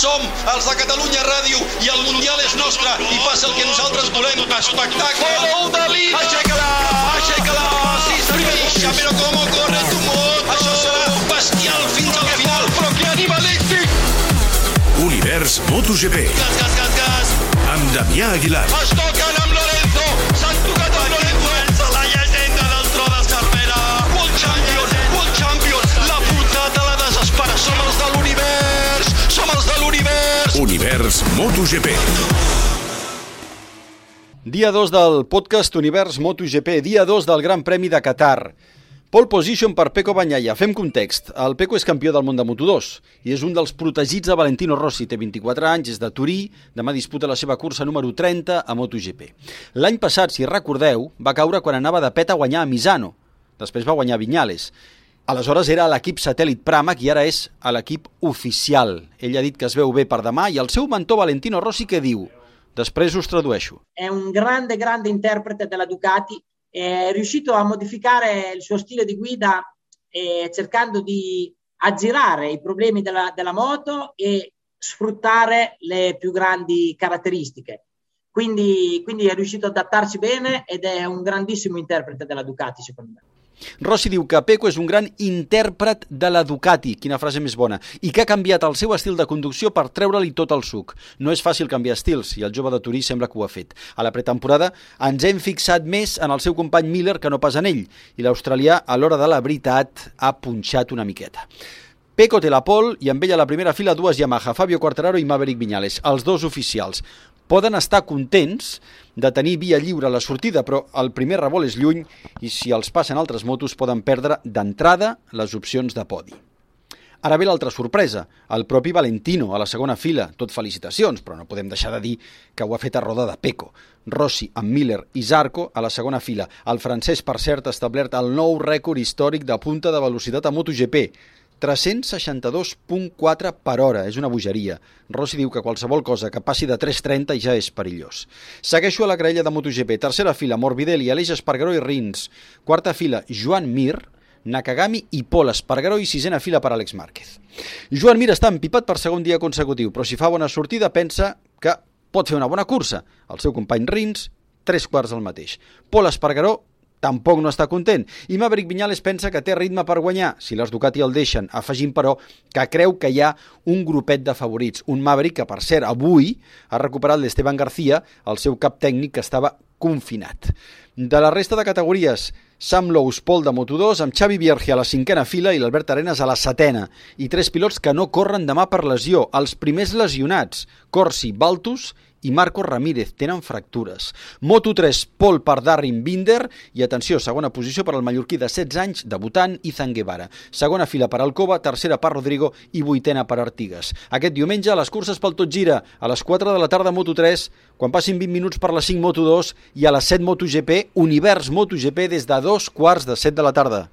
Som els de Catalunya Ràdio i el Mundial és nostre i passa el que nosaltres volem. Espectacle! Gol de Lina! Aixeca-la! Aixeca-la! Sí, senyor! Però com corre tu moto! Això serà bestial fins al final! Però que animalístic! Univers MotoGP Gas, gas, gas, gas! amb Damià Aguilar. Es toquen amb Lorenzo! S'han tocat MotoGP. Dia 2 del podcast Univers MotoGP, dia 2 del Gran Premi de Qatar. Pole position per Peco Bagnaia. Fem context. El Peco és campió del món de Moto2 i és un dels protegits de Valentino Rossi. Té 24 anys, és de Turí, demà disputa la seva cursa número 30 a MotoGP. L'any passat, si recordeu, va caure quan anava de pet a guanyar a Misano. Després va guanyar Vinyales. Aleshores era l'equip satèl·lit Pramac i ara és a l'equip oficial. Ell ha dit que es veu bé per demà i el seu mentor Valentino Rossi que diu? Després us tradueixo. è un grande, grande interprete della Ducati, è riuscito a modificare il suo stile di guida eh, cercando di aggirare i problemi della, della moto e sfruttare le più grandi caratteristiche. Quindi, quindi è riuscito ad adattarsi bene ed è un grandissimo interprete della Ducati, secondo me. Rossi diu que Peco és un gran intèrpret de la Ducati, quina frase més bona, i que ha canviat el seu estil de conducció per treure-li tot el suc. No és fàcil canviar estils, i el jove de Turí sembla que ho ha fet. A la pretemporada ens hem fixat més en el seu company Miller que no pas en ell, i l'australià, a l'hora de la veritat, ha punxat una miqueta. Peco té la pol i amb ella a la primera fila dues Yamaha, Fabio Quartararo i Maverick Viñales, els dos oficials. Poden estar contents de tenir via lliure a la sortida, però el primer revolt és lluny i si els passen altres motos poden perdre d'entrada les opcions de podi. Ara ve l'altra sorpresa, el propi Valentino a la segona fila, tot felicitacions, però no podem deixar de dir que ho ha fet a roda de Peco. Rossi amb Miller i Zarco a la segona fila. El francès, per cert, ha establert el nou rècord històric de punta de velocitat a MotoGP, 362.4 per hora, és una bogeria. Rossi diu que qualsevol cosa que passi de 3.30 ja és perillós. Segueixo a la graella de MotoGP. Tercera fila, Morbidelli, Aleix Espargaró i Rins. Quarta fila, Joan Mir, Nakagami i Pol Espargaró i sisena fila per Àlex Márquez. Joan Mir està empipat per segon dia consecutiu, però si fa bona sortida pensa que pot fer una bona cursa. El seu company Rins, tres quarts del mateix. Pol Espargaró tampoc no està content. I Maverick Viñales pensa que té ritme per guanyar, si les Ducati el deixen, afegint però que creu que hi ha un grupet de favorits. Un Maverick que, per cert, avui ha recuperat l'Esteban García, el seu cap tècnic que estava confinat. De la resta de categories, Sam Lowe's Pol de Moto2 amb Xavi Vierge a la cinquena fila i l'Albert Arenas a la setena. I tres pilots que no corren demà per lesió. Els primers lesionats, Corsi, Baltus i Marco Ramírez tenen fractures. Moto3, Pol per Darrin Binder i, atenció, segona posició per al mallorquí de 16 anys, debutant, Izan Guevara. Segona fila per Alcova, tercera per Rodrigo i vuitena per Artigas. Aquest diumenge, les curses pel Tot Gira, a les 4 de la tarda Moto3, quan passin 20 minuts per les 5 Moto2 i a les 7 MotoGP, Univers MotoGP des de dos quarts de 7 de la tarda.